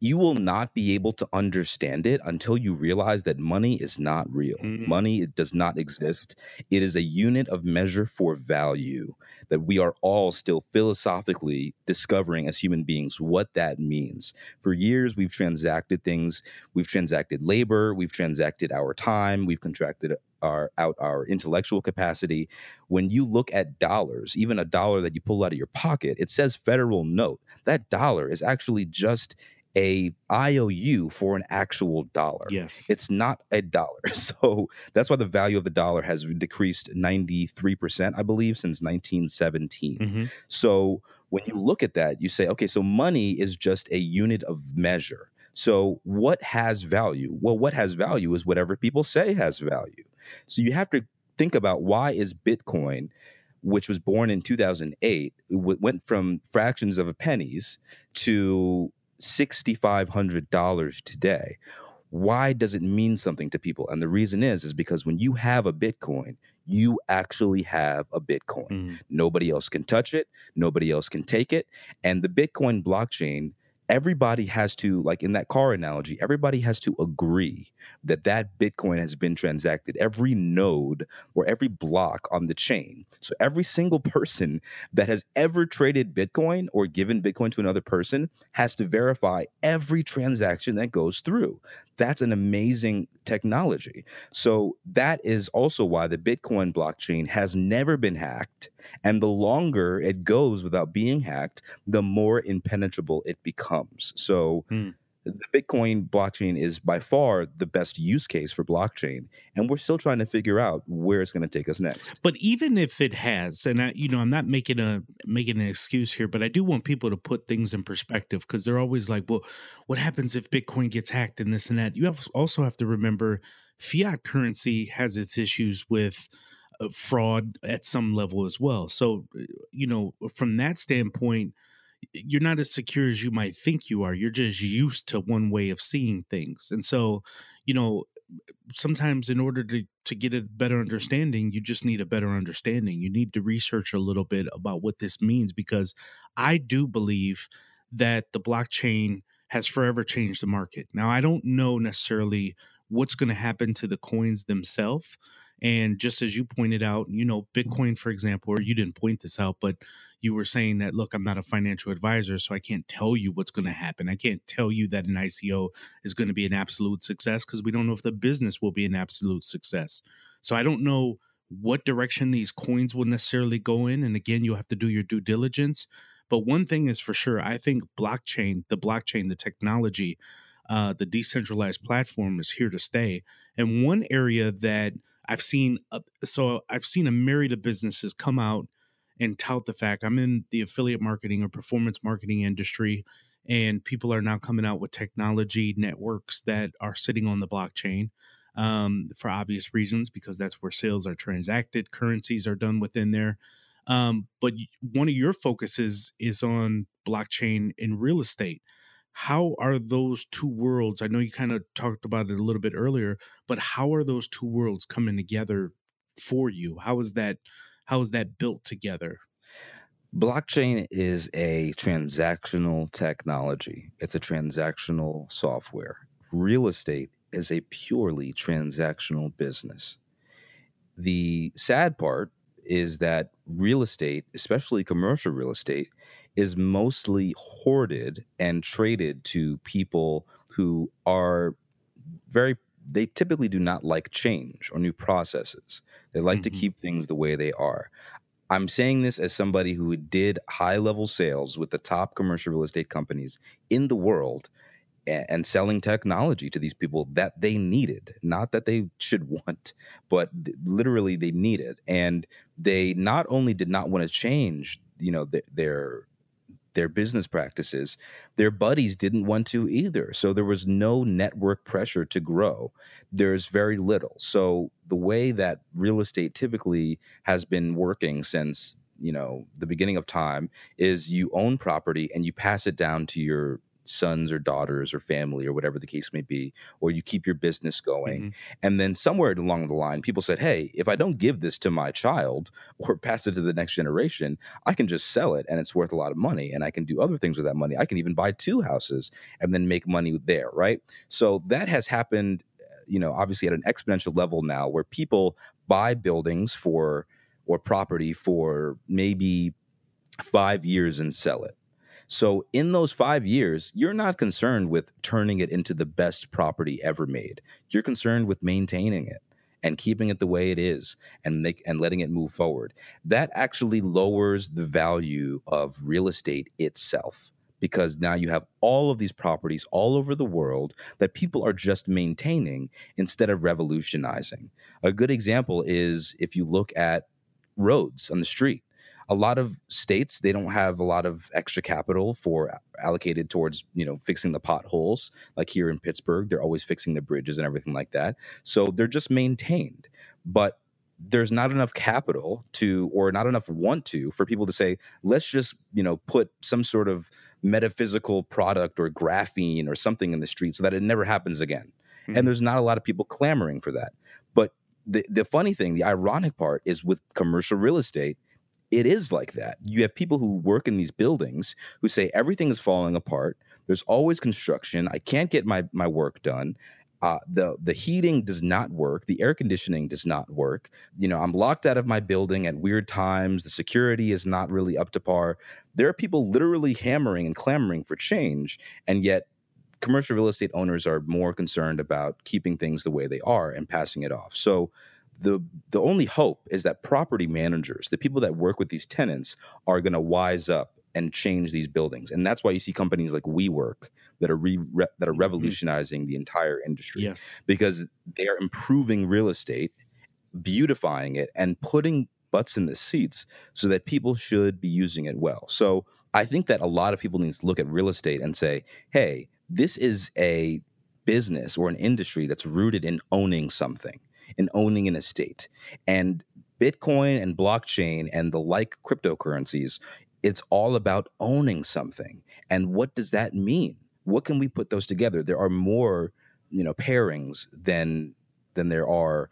Speaker 2: you will not be able to understand it until you realize that money is not real. Mm-hmm. Money it does not exist. It is a unit of measure for value that we are all still philosophically discovering as human beings what that means. For years we've transacted things, we've transacted labor, we've transacted our time, we've contracted our out our intellectual capacity. When you look at dollars, even a dollar that you pull out of your pocket, it says federal note. That dollar is actually just a IOU for an actual dollar.
Speaker 1: Yes.
Speaker 2: It's not a dollar. So that's why the value of the dollar has decreased 93%, I believe, since 1917. Mm-hmm. So when you look at that, you say, okay, so money is just a unit of measure. So what has value? Well, what has value is whatever people say has value. So you have to think about why is Bitcoin which was born in 2008 went from fractions of a pennies to $6,500 today. Why does it mean something to people? And the reason is, is because when you have a Bitcoin, you actually have a Bitcoin. Mm. Nobody else can touch it. Nobody else can take it. And the Bitcoin blockchain everybody has to like in that car analogy everybody has to agree that that bitcoin has been transacted every node or every block on the chain. So every single person that has ever traded bitcoin or given bitcoin to another person has to verify every transaction that goes through that's an amazing technology so that is also why the bitcoin blockchain has never been hacked and the longer it goes without being hacked the more impenetrable it becomes. So mm. The Bitcoin blockchain is by far the best use case for blockchain, and we're still trying to figure out where it's going to take us next.
Speaker 1: But even if it has, and I, you know, I'm not making a making an excuse here, but I do want people to put things in perspective because they're always like, "Well, what happens if Bitcoin gets hacked and this and that?" You have also have to remember fiat currency has its issues with uh, fraud at some level as well. So, uh, you know, from that standpoint you're not as secure as you might think you are. You're just used to one way of seeing things. And so, you know, sometimes in order to to get a better understanding, you just need a better understanding. You need to research a little bit about what this means because I do believe that the blockchain has forever changed the market. Now, I don't know necessarily what's going to happen to the coins themselves. And just as you pointed out, you know, Bitcoin, for example, or you didn't point this out, but you were saying that, look, I'm not a financial advisor, so I can't tell you what's going to happen. I can't tell you that an ICO is going to be an absolute success because we don't know if the business will be an absolute success. So I don't know what direction these coins will necessarily go in. And again, you'll have to do your due diligence. But one thing is for sure, I think blockchain, the blockchain, the technology, uh, the decentralized platform is here to stay. And one area that I've seen, uh, so I've seen a myriad of businesses come out and tout the fact I'm in the affiliate marketing or performance marketing industry, and people are now coming out with technology networks that are sitting on the blockchain um, for obvious reasons because that's where sales are transacted, currencies are done within there. Um, but one of your focuses is on blockchain in real estate. How are those two worlds? I know you kind of talked about it a little bit earlier, but how are those two worlds coming together for you? How is that? How is that built together?
Speaker 2: Blockchain is a transactional technology. It's a transactional software. Real estate is a purely transactional business. The sad part is that real estate, especially commercial real estate, is mostly hoarded and traded to people who are very they typically do not like change or new processes. They like mm-hmm. to keep things the way they are. I'm saying this as somebody who did high level sales with the top commercial real estate companies in the world and selling technology to these people that they needed not that they should want but literally they needed and they not only did not want to change you know their their business practices their buddies didn't want to either. So there was no network pressure to grow. There's very little. So the way that real estate typically has been working since you know the beginning of time is you own property and you pass it down to your sons or daughters or family or whatever the case may be, or you keep your business going. Mm-hmm. And then somewhere along the line, people said, hey, if I don't give this to my child or pass it to the next generation, I can just sell it and it's worth a lot of money and I can do other things with that money. I can even buy two houses and then make money there, right? So that has happened, you know, obviously at an exponential level now where people buy buildings for or property for maybe five years and sell it so, in those five years, you're not concerned with turning it into the best property ever made. You're concerned with maintaining it and keeping it the way it is and make and letting it move forward. That actually lowers the value of real estate itself because now you have all of these properties all over the world that people are just maintaining instead of revolutionizing. A good example is if you look at roads on the street a lot of states they don't have a lot of extra capital for allocated towards you know fixing the potholes. Like here in pittsburgh they're always fixing the bridges and everything like that. So they're just maintained. But there's not enough capital to or not enough want to for people to say let's just you know put some sort of metaphysical product or graphene or something in the street so that it never happens again. Mm-hmm. and there's not a lot of people clamoring for that. But the, the funny thing the ironic part is with commercial real estate it is like that. You have people who work in these buildings who say everything is falling apart. There's always construction. I can't get my my work done. Uh, the the heating does not work. The air conditioning does not work. You know, I'm locked out of my building at weird times. The security is not really up to par. There are people literally hammering and clamoring for change, and yet commercial real estate owners are more concerned about keeping things the way they are and passing it off. So the the only hope is that property managers, the people that work with these tenants, are going to wise up and change these buildings, and that's why you see companies like WeWork that are re, re, that are mm-hmm. revolutionizing mm-hmm. the entire industry.
Speaker 1: Yes,
Speaker 2: because they are improving real estate, beautifying it, and putting butts in the seats so that people should be using it well. So I think that a lot of people need to look at real estate and say, "Hey, this is a business or an industry that's rooted in owning something." In owning an estate. And Bitcoin and blockchain and the like cryptocurrencies, it's all about owning something. And what does that mean? What can we put those together? There are more, you know, pairings than than there are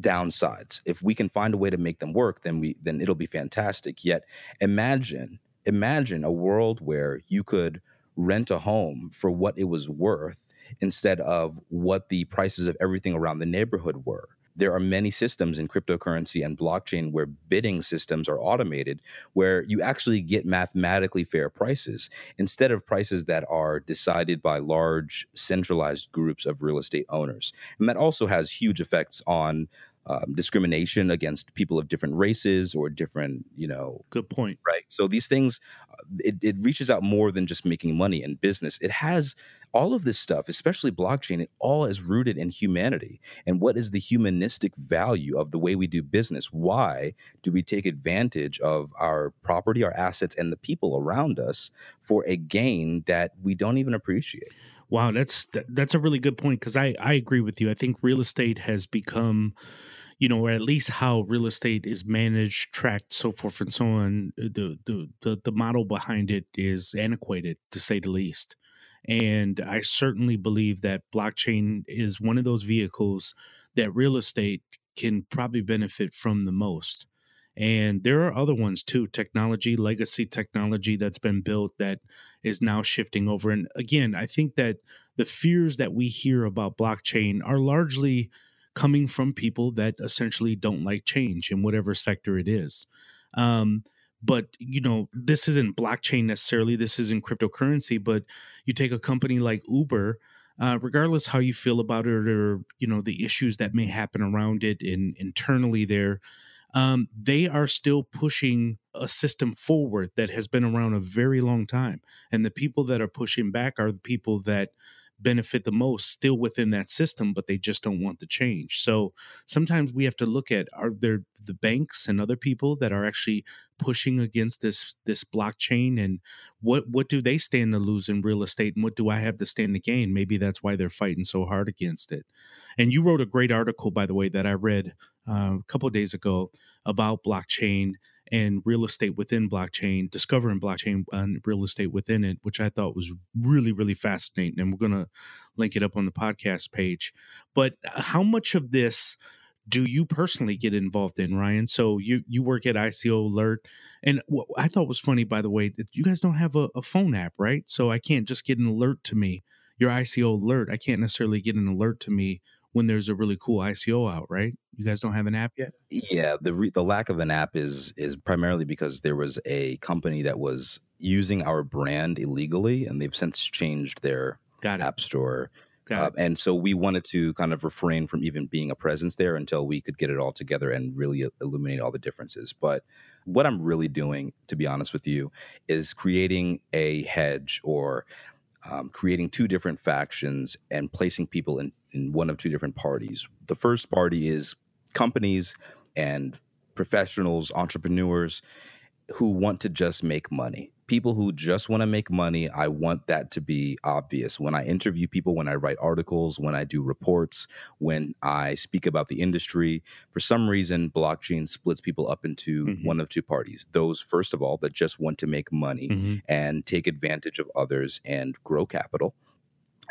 Speaker 2: downsides. If we can find a way to make them work, then we then it'll be fantastic. Yet imagine imagine a world where you could rent a home for what it was worth instead of what the prices of everything around the neighborhood were there are many systems in cryptocurrency and blockchain where bidding systems are automated, where you actually get mathematically fair prices instead of prices that are decided by large centralized groups of real estate owners. And that also has huge effects on um, discrimination against people of different races or different, you know.
Speaker 1: Good point.
Speaker 2: Right. So these things, uh, it, it reaches out more than just making money in business. It has all of this stuff, especially blockchain, it all is rooted in humanity. And what is the humanistic value of the way we do business? Why do we take advantage of our property, our assets, and the people around us for a gain that we don't even appreciate?
Speaker 1: Wow, that's that's a really good point because I I agree with you. I think real estate has become you know, or at least how real estate is managed, tracked, so forth and so on. The the the, the model behind it is antiquated, to say the least. And I certainly believe that blockchain is one of those vehicles that real estate can probably benefit from the most. And there are other ones too, technology, legacy technology that's been built that is now shifting over. And again, I think that the fears that we hear about blockchain are largely coming from people that essentially don't like change in whatever sector it is. Um, but you know this isn't blockchain necessarily this isn't cryptocurrency but you take a company like uber uh, regardless how you feel about it or you know the issues that may happen around it in internally there um, they are still pushing a system forward that has been around a very long time and the people that are pushing back are the people that benefit the most still within that system, but they just don't want the change. So sometimes we have to look at are there the banks and other people that are actually pushing against this this blockchain and what what do they stand to lose in real estate and what do I have to stand to gain? Maybe that's why they're fighting so hard against it. And you wrote a great article, by the way, that I read uh, a couple days ago about blockchain and real estate within blockchain, discovering blockchain and real estate within it, which I thought was really, really fascinating. And we're going to link it up on the podcast page. But uh, how much of this do you personally get involved in, Ryan? So you you work at ICO Alert, and what I thought was funny, by the way, that you guys don't have a, a phone app, right? So I can't just get an alert to me. Your ICO Alert, I can't necessarily get an alert to me when there's a really cool ICO out, right? You guys don't have an app yet?
Speaker 2: Yeah, the re- the lack of an app is is primarily because there was a company that was using our brand illegally, and they've since changed their app store. Uh, and so we wanted to kind of refrain from even being a presence there until we could get it all together and really illuminate all the differences. But what I'm really doing, to be honest with you, is creating a hedge or um, creating two different factions and placing people in, in one of two different parties. The first party is companies and professionals, entrepreneurs who want to just make money people who just want to make money, I want that to be obvious. When I interview people, when I write articles, when I do reports, when I speak about the industry, for some reason, blockchain splits people up into mm-hmm. one of two parties. Those, first of all, that just want to make money mm-hmm. and take advantage of others and grow capital.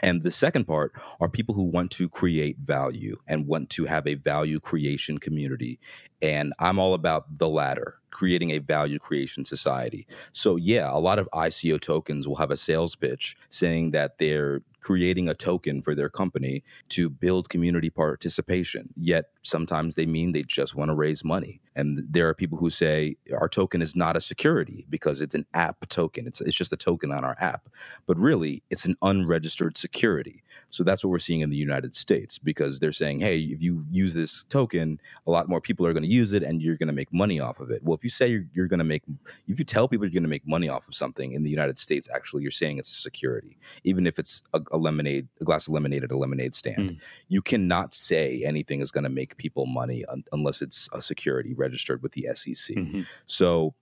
Speaker 2: And the second part are people who want to create value and want to have a value creation community. And I'm all about the latter, creating a value creation society. So, yeah, a lot of ICO tokens will have a sales pitch saying that they're creating a token for their company to build community participation. Yet sometimes they mean they just want to raise money. And there are people who say our token is not a security because it's an app token. It's, it's just a token on our app. But really, it's an unregistered security. So that's what we're seeing in the United States because they're saying, hey, if you use this token, a lot more people are going to use it and you're going to make money off of it. Well, if you say you're, you're going to make, if you tell people you're going to make money off of something in the United States, actually, you're saying it's a security, even if it's a, a lemonade, a glass of lemonade at a lemonade stand. Mm. You cannot say anything is going to make people money un- unless it's a security registered with the SEC. Mm-hmm. So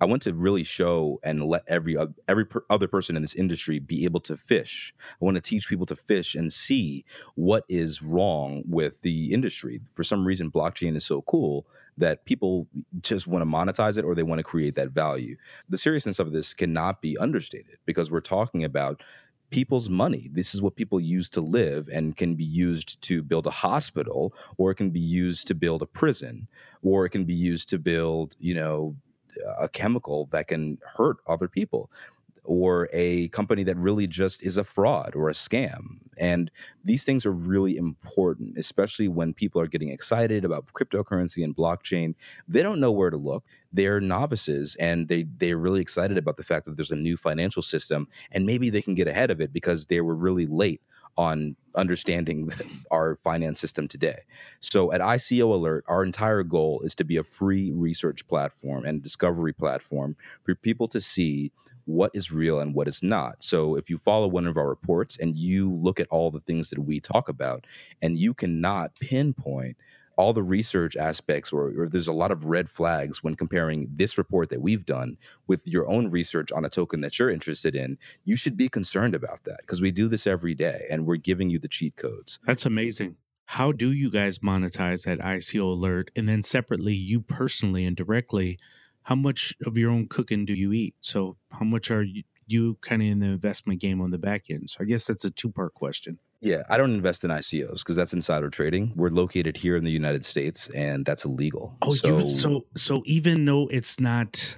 Speaker 2: I want to really show and let every every per, other person in this industry be able to fish. I want to teach people to fish and see what is wrong with the industry. For some reason, blockchain is so cool that people just want to monetize it or they want to create that value. The seriousness of this cannot be understated because we're talking about people's money. This is what people use to live and can be used to build a hospital or it can be used to build a prison or it can be used to build, you know, a chemical that can hurt other people. or a company that really just is a fraud or a scam. And these things are really important, especially when people are getting excited about cryptocurrency and blockchain. They don't know where to look. They're novices and they, they're really excited about the fact that there's a new financial system and maybe they can get ahead of it because they were really late on understanding our finance system today. So at ICO Alert, our entire goal is to be a free research platform and discovery platform for people to see what is real and what is not. So if you follow one of our reports and you look at all the things that we talk about and you cannot pinpoint all the research aspects or, or, there's a lot of red flags when comparing this report that we've done with your own research on a token that you're interested in you should be concerned about that because we do this every day and we're giving you the cheat codes.
Speaker 1: That's amazing. How do you guys monetize that ico alert? And then separately you personally and directly how much of your own cooking do you eat? So how much are you, you kind of in the investment game on the back end? So i guess that's a two part question
Speaker 2: yeah, I don't invest in ICOs because that's insider trading. We're located here in the United States, and that's illegal.
Speaker 1: Oh, so, you, so so even though it's not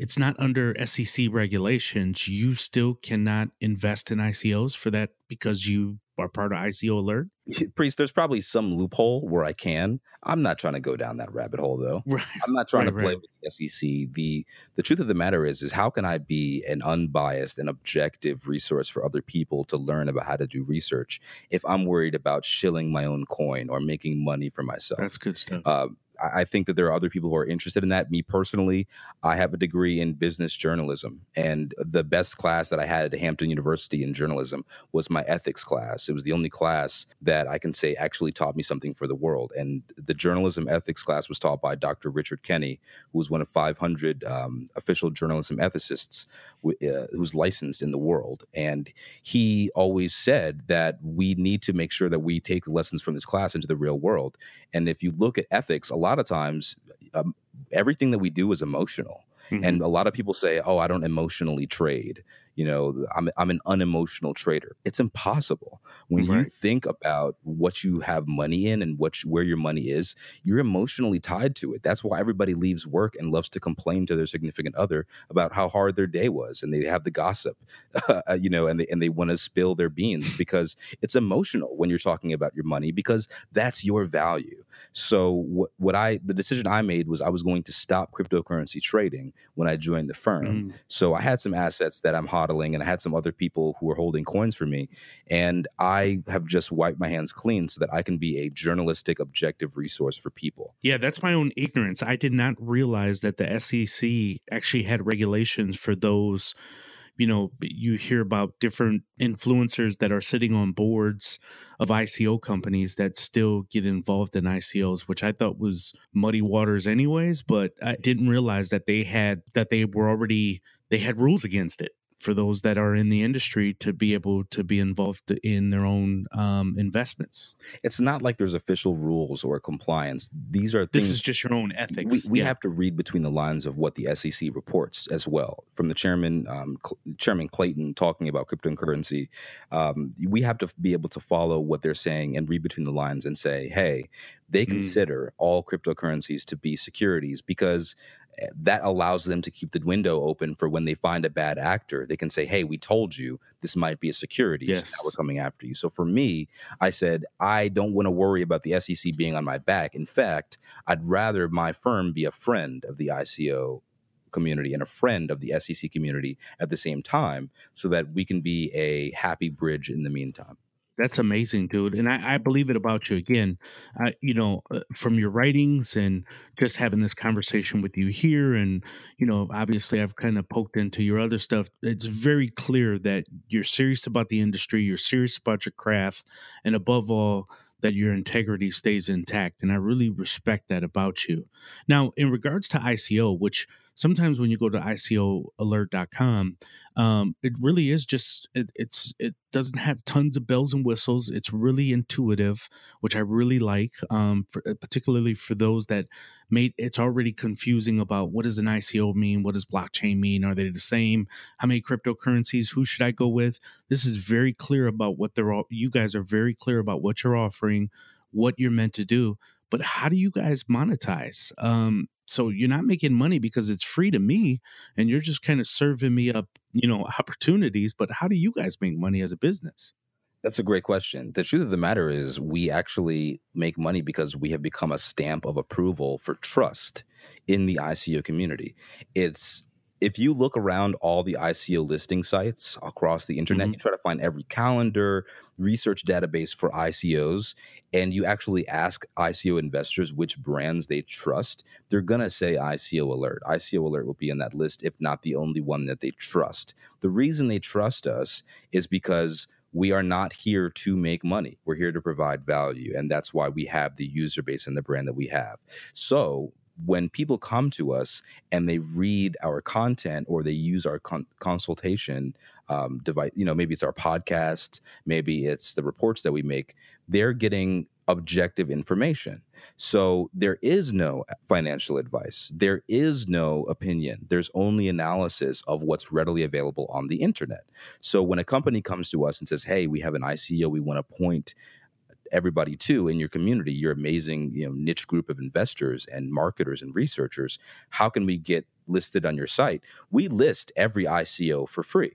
Speaker 1: it's not under SEC regulations, you still cannot invest in ICOs for that because you are part of ICO Alert?
Speaker 2: Priest, there's probably some loophole where I can. I'm not trying to go down that rabbit hole though. Right. I'm not trying right, to play right. with the SEC. The the truth of the matter is is how can I be an unbiased and objective resource for other people to learn about how to do research if I'm worried about shilling my own coin or making money for myself?
Speaker 1: That's good stuff. Uh,
Speaker 2: I think that there are other people who are interested in that. Me personally, I have a degree in business journalism, and the best class that I had at Hampton University in journalism was my ethics class. It was the only class that I can say actually taught me something for the world. And the journalism ethics class was taught by Dr. Richard Kenny, who was one of 500 um, official journalism ethicists uh, who's licensed in the world. And he always said that we need to make sure that we take the lessons from this class into the real world. And if you look at ethics, a lot of times um, everything that we do is emotional. Mm-hmm. And a lot of people say, "Oh, I don't emotionally trade." You know i'm, I'm an unemotional trader. It's impossible. When right. you think about what you have money in and what you, where your money is you're emotionally tied to it. That's why everybody leaves work and loves to complain to their significant other about how hard their day was and they have the gossip uh, you know and they, and they want to spill their beans because it's emotional when you're talking about your money because that's your value. So what, what i the decision i made was i was going to stop cryptocurrency trading when i joined the firm. Mm. so i had some assets that i'm hodling and I had some other people who were holding coins for me. And I have just wiped my hands clean so that I can be a journalistic, objective resource for people.
Speaker 1: Yeah, that's my own ignorance. I did not realize that the SEC actually had regulations for those you know you hear about different influencers that are sitting on boards of ICO companies that still get involved in ICOs which I thought was muddy waters anyways but I didn't realize that they had that they were already they had rules against it for those that are in the industry to be able to be involved in their own um, investments.
Speaker 2: It's not like there's official rules or compliance. These are
Speaker 1: things, this is just your own ethics.
Speaker 2: We, we yeah. have to read between the lines of what the SEC reports as well. From the chairman, um, Cl- Chairman Clayton, talking about cryptocurrency, um, we have to be able to follow what they're saying and read between the lines and say, hey, they mm. consider all cryptocurrencies to be securities because that allows them to keep the window open for when they find a bad actor. They can say, "Hey, we told you this might be a security, yes. so now we're coming after you." So for me, I said I don't want to worry about the SEC being on my back. In fact, I'd rather my firm be a friend of the ICO community and a friend of the SEC community at the same time, so that we can be a happy bridge in the meantime.
Speaker 1: That's amazing, dude. And I, I believe it about you again. Uh, you know, uh, from your writings and just having this conversation with you here, and you know, obviously, I've kind of poked into your other stuff. It's very clear that you're serious about the industry. You're serious about your craft, and above all, that your integrity stays intact. And I really respect that about you. Now, in regards to ICO, which sometimes when you go to ICOalert.com, um, it really is just it, it's it doesn't have tons of bells and whistles. It's really intuitive, which I really like, um, for, uh, particularly for those that made it's already confusing about what does an ICO mean, what does blockchain mean, are they the same, how many cryptocurrencies, who should I go with? This is very clear about what they're all. You guys are very clear about what you're offering, what you're meant to do but how do you guys monetize um, so you're not making money because it's free to me and you're just kind of serving me up, you know, opportunities. But how do you guys make money as a business?
Speaker 2: That's a great question. The truth of the matter is, we actually make money because we have become a stamp of approval for trust in the ICO community. It's if you look around all the ICO listing sites across the internet, mm-hmm. you try to find every calendar, research database for ICOs, and you actually ask ICO investors which brands they trust, they're going to say ICO Alert. ICO Alert will be in that list, if not the only one that they trust. The reason they trust us is because we are not here to make money. We're here to provide value. And that's why we have the user base and the brand that we have. So when people come to us and they read our content or they use our con- consultation um, device, you know, maybe it's our podcast, maybe it's the reports that we make, they're getting objective information. So there is no financial advice. There is no opinion. There's only analysis of what's readily available on the internet. So when a company comes to us and says, "Hey, we have an ICO, we want to point everybody too in your community, your amazing, you know, niche group of investors and marketers and researchers, how can we get listed on your site?" We list every ICO for free.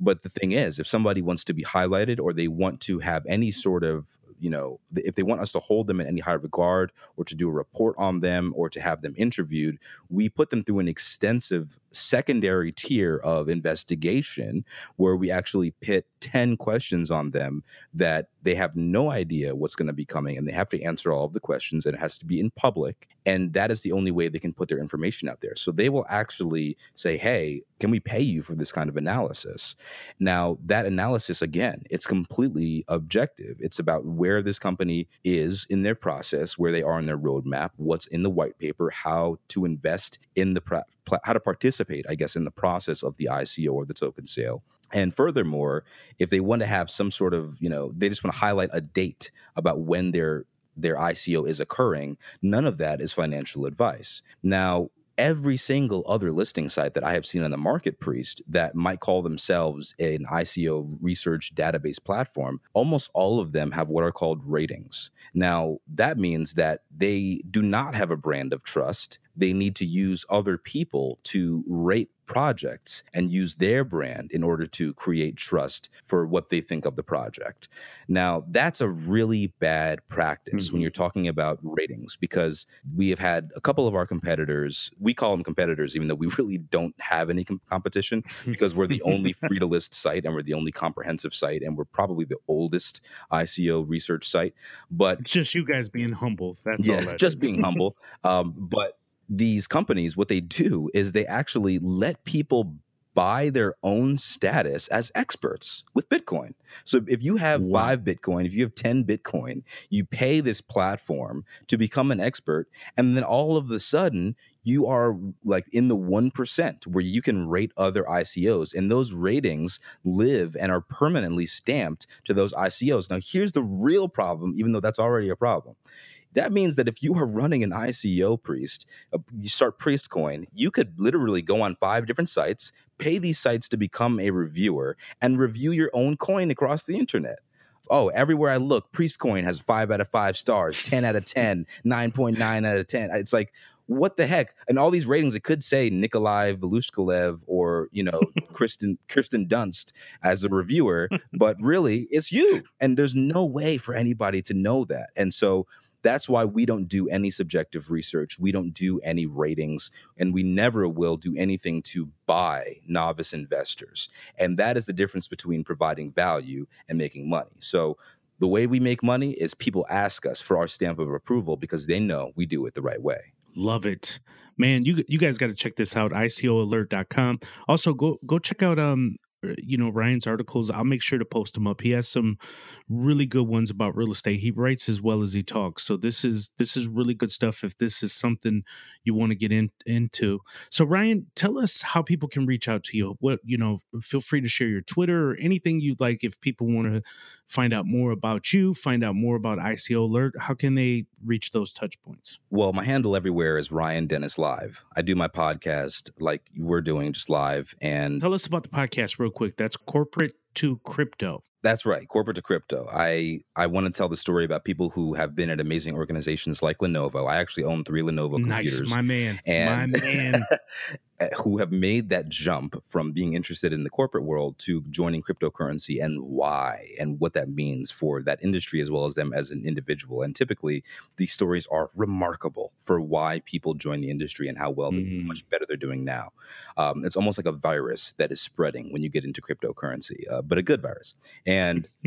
Speaker 2: But the thing is, if somebody wants to be highlighted or they want to have any sort of you know, if they want us to hold them in any high regard or to do a report on them or to have them interviewed, we put them through an extensive secondary tier of investigation where we actually pit 10 questions on them that they have no idea what's going to be coming and they have to answer all of the questions and it has to be in public and that is the only way they can put their information out there. So they will actually say hey can we pay you for this kind of analysis? Now that analysis again it's completely objective. It's about where this company is in their process where they are in their roadmap what's in the white paper how to invest in the how to participate, I guess, in the process of the ICO or the token sale. And furthermore, if they want to have some sort of, you know, they just want to highlight a date about when their their ICO is occurring, none of that is financial advice. Now, every single other listing site that I have seen on the market priest that might call themselves an ICO research database platform, almost all of them have what are called ratings. Now, that means that they do not have a brand of trust. They need to use other people to rate projects and use their brand in order to create trust for what they think of the project. Now, that's a really bad practice mm-hmm. when you're talking about ratings because we have had a couple of our competitors, we call them competitors, even though we really don't have any com- competition because we're the only free to list site and we're the only comprehensive site and we're probably the oldest ICO research site. But
Speaker 1: just you guys being humble. That's
Speaker 2: yeah,
Speaker 1: all that
Speaker 2: just being humble. Um, but these companies, what they do is they actually let people buy their own status as experts with Bitcoin. So if you have wow. five Bitcoin, if you have 10 Bitcoin, you pay this platform to become an expert. And then all of a sudden, you are like in the 1% where you can rate other ICOs. And those ratings live and are permanently stamped to those ICOs. Now, here's the real problem, even though that's already a problem that means that if you are running an ICO priest, you start priest coin, you could literally go on five different sites, pay these sites to become a reviewer, and review your own coin across the internet. Oh, everywhere I look, Priest Coin has five out of five stars, 10 out of 10, 9.9 out of 10. It's like, what the heck? And all these ratings, it could say Nikolai Volushkalev or, you know, Kristen Kirsten Dunst as a reviewer, but really it's you. And there's no way for anybody to know that. And so that's why we don't do any subjective research. We don't do any ratings, and we never will do anything to buy novice investors. And that is the difference between providing value and making money. So the way we make money is people ask us for our stamp of approval because they know we do it the right way.
Speaker 1: Love it. Man, you you guys got to check this out icoalert.com. Also go go check out um Uh, you know Ryan's articles. I'll make sure to post them up. He has some really good ones about real estate. He writes as well as he talks. So this is this is really good stuff. If this is something you want to get in, into, so Ryan, tell us how people can reach out to you. What you know, feel free to share your Twitter or anything you'd like. If people want to find out more about you, find out more about ICO Alert, how can they reach those touch points?
Speaker 2: Well, my handle everywhere is Ryan Dennis Live. I do my podcast like we're doing, just live. And
Speaker 1: tell us about the podcast real quick. That's corporate to crypto.
Speaker 2: That's right, corporate to crypto. I I want to tell the story about people who have been at amazing organizations like Lenovo. I actually own three Lenovo
Speaker 1: nice,
Speaker 2: computers.
Speaker 1: my man,
Speaker 2: and
Speaker 1: my man.
Speaker 2: who have made that jump from being interested in the corporate world to joining cryptocurrency and why and what that means for that industry as well as them as an individual. And typically, these stories are remarkable for why people join the industry and how well, mm-hmm. much better they're doing now. Um, it's almost like a virus that is spreading when you get into cryptocurrency, uh, but a good virus. And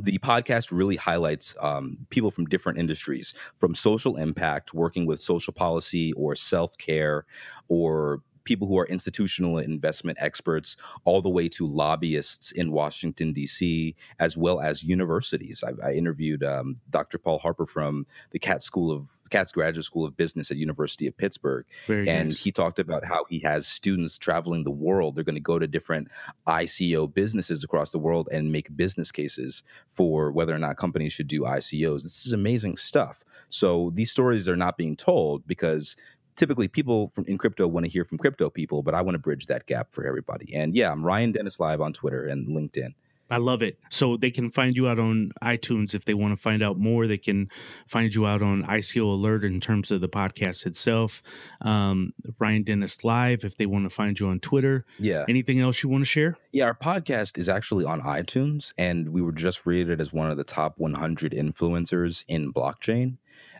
Speaker 2: the podcast really highlights um, people from different industries, from social impact, working with social policy or self care or people who are institutional investment experts, all the way to lobbyists in Washington, D.C., as well as universities. I, I interviewed um, Dr. Paul Harper from the Katz School of Katz Graduate School of Business at University of Pittsburgh, Very and nice. he talked about how he has students traveling the world. They're going to go to different ICO businesses across the world and make business cases for whether or not companies should do ICOs. This is amazing stuff. So these stories are not being told because typically people from in crypto want to hear from crypto people, but I want to bridge that gap for everybody. And yeah, I'm Ryan Dennis Live on Twitter and LinkedIn.
Speaker 1: I love it. So they can find you out on iTunes if they want to find out more. They can find you out on ICO Alert in terms of the podcast itself. Um, Ryan Dennis Live if they want to find you on Twitter.
Speaker 2: Yeah.
Speaker 1: Anything else you want to share?
Speaker 2: Yeah, our podcast is actually on iTunes, and we were just rated as one of the top 100 influencers in blockchain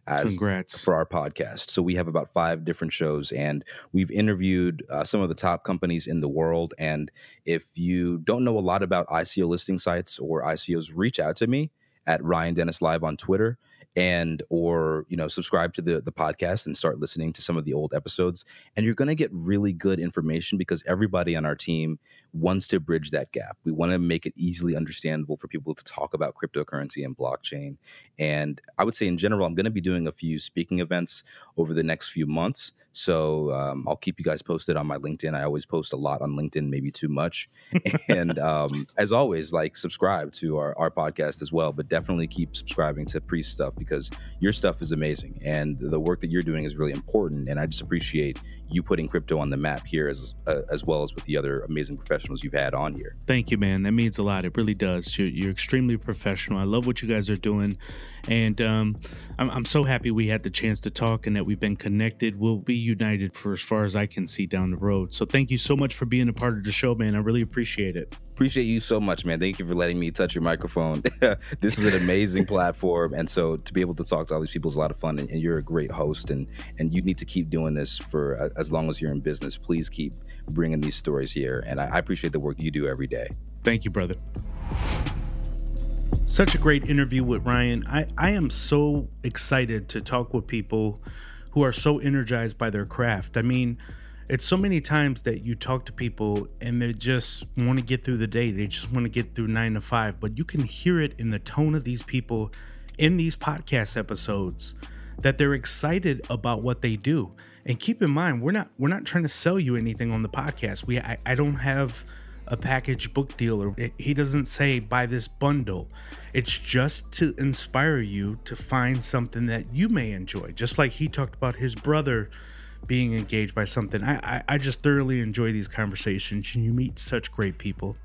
Speaker 2: as
Speaker 1: Congrats.
Speaker 2: for our podcast. So we have about five different shows, and we've interviewed uh, some of the top companies in the world. And if you don't know a lot about ICO listing sites or ICOs, reach out to me at Ryan Dennis Live on Twitter and or you know subscribe to the the podcast and start listening to some of the old episodes and you're going to get really good information because everybody on our team wants to bridge that gap. We want to make it easily understandable for people to talk about cryptocurrency and blockchain. And i would say in general i'm going to be doing a few speaking events over the next few months. So um, i'll keep you guys posted on my linkedin. I always post a lot on linkedin maybe too much. And um, as always like subscribe to our, our podcast as well but definitely keep subscribing to priest stuff because your stuff is amazing and the work that you're doing is really important. And I just appreciate you putting crypto on the map here as uh, as well as with the other amazing professionals you've had on here.
Speaker 1: Thank you, man. That means a lot. It really does. You're, you're extremely professional. I love what you guys are doing, and um, I'm, I'm so happy we had the chance to talk and that we've been connected. We'll be united for as far as I can see down the road. So thank you so much for being a part of the show, man. I really appreciate it
Speaker 2: appreciate you so much, man. Thank you for letting me touch your microphone. this is an amazing platform, and so to be able to talk to all these people is a lot of fun. And, and, you're a great host, and and you need to keep doing this for uh, as long as you're in business. Please keep bringing these stories here, and I, I appreciate the work you do every day.
Speaker 1: Thank you, brother. Such a great interview with Ryan. I, I am so excited to talk with people who are so energized by their craft. I mean, it's so many times that you talk to people and they just want to get through the day. They just want to get through nine to five, but you can hear it in the tone of these people in these podcast episodes that they're excited about what they do. And keep in mind, we're not we're not trying to sell you anything on the podcast. We I, I don't have a package book deal or he doesn't say buy this bundle. It's just to inspire you to find something that you may enjoy. Just like he talked about his brother being engaged by something. I, I, I just thoroughly enjoy these conversations. You meet such great people.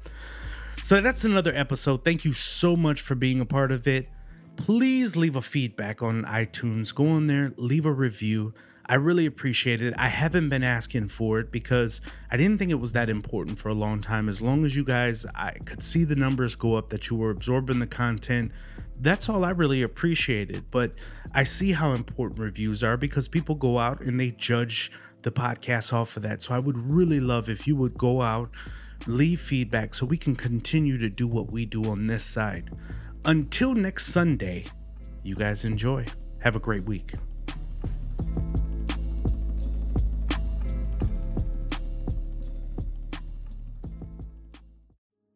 Speaker 1: So that's another episode. Thank you so much for being a part of it. Please leave a feedback on iTunes. Go on there, leave a review. I really appreciate it. I haven't been asking for it because I didn't think it was that important for a long time. As long as you guys I could see the numbers go up that you were absorbing the content, that's all I really appreciated. But I see how important reviews are because people go out and they judge the podcast off of that. So I would really love if you would go out, leave feedback so we can continue to do what we do on this side. Until next Sunday, you guys enjoy. Have a great week.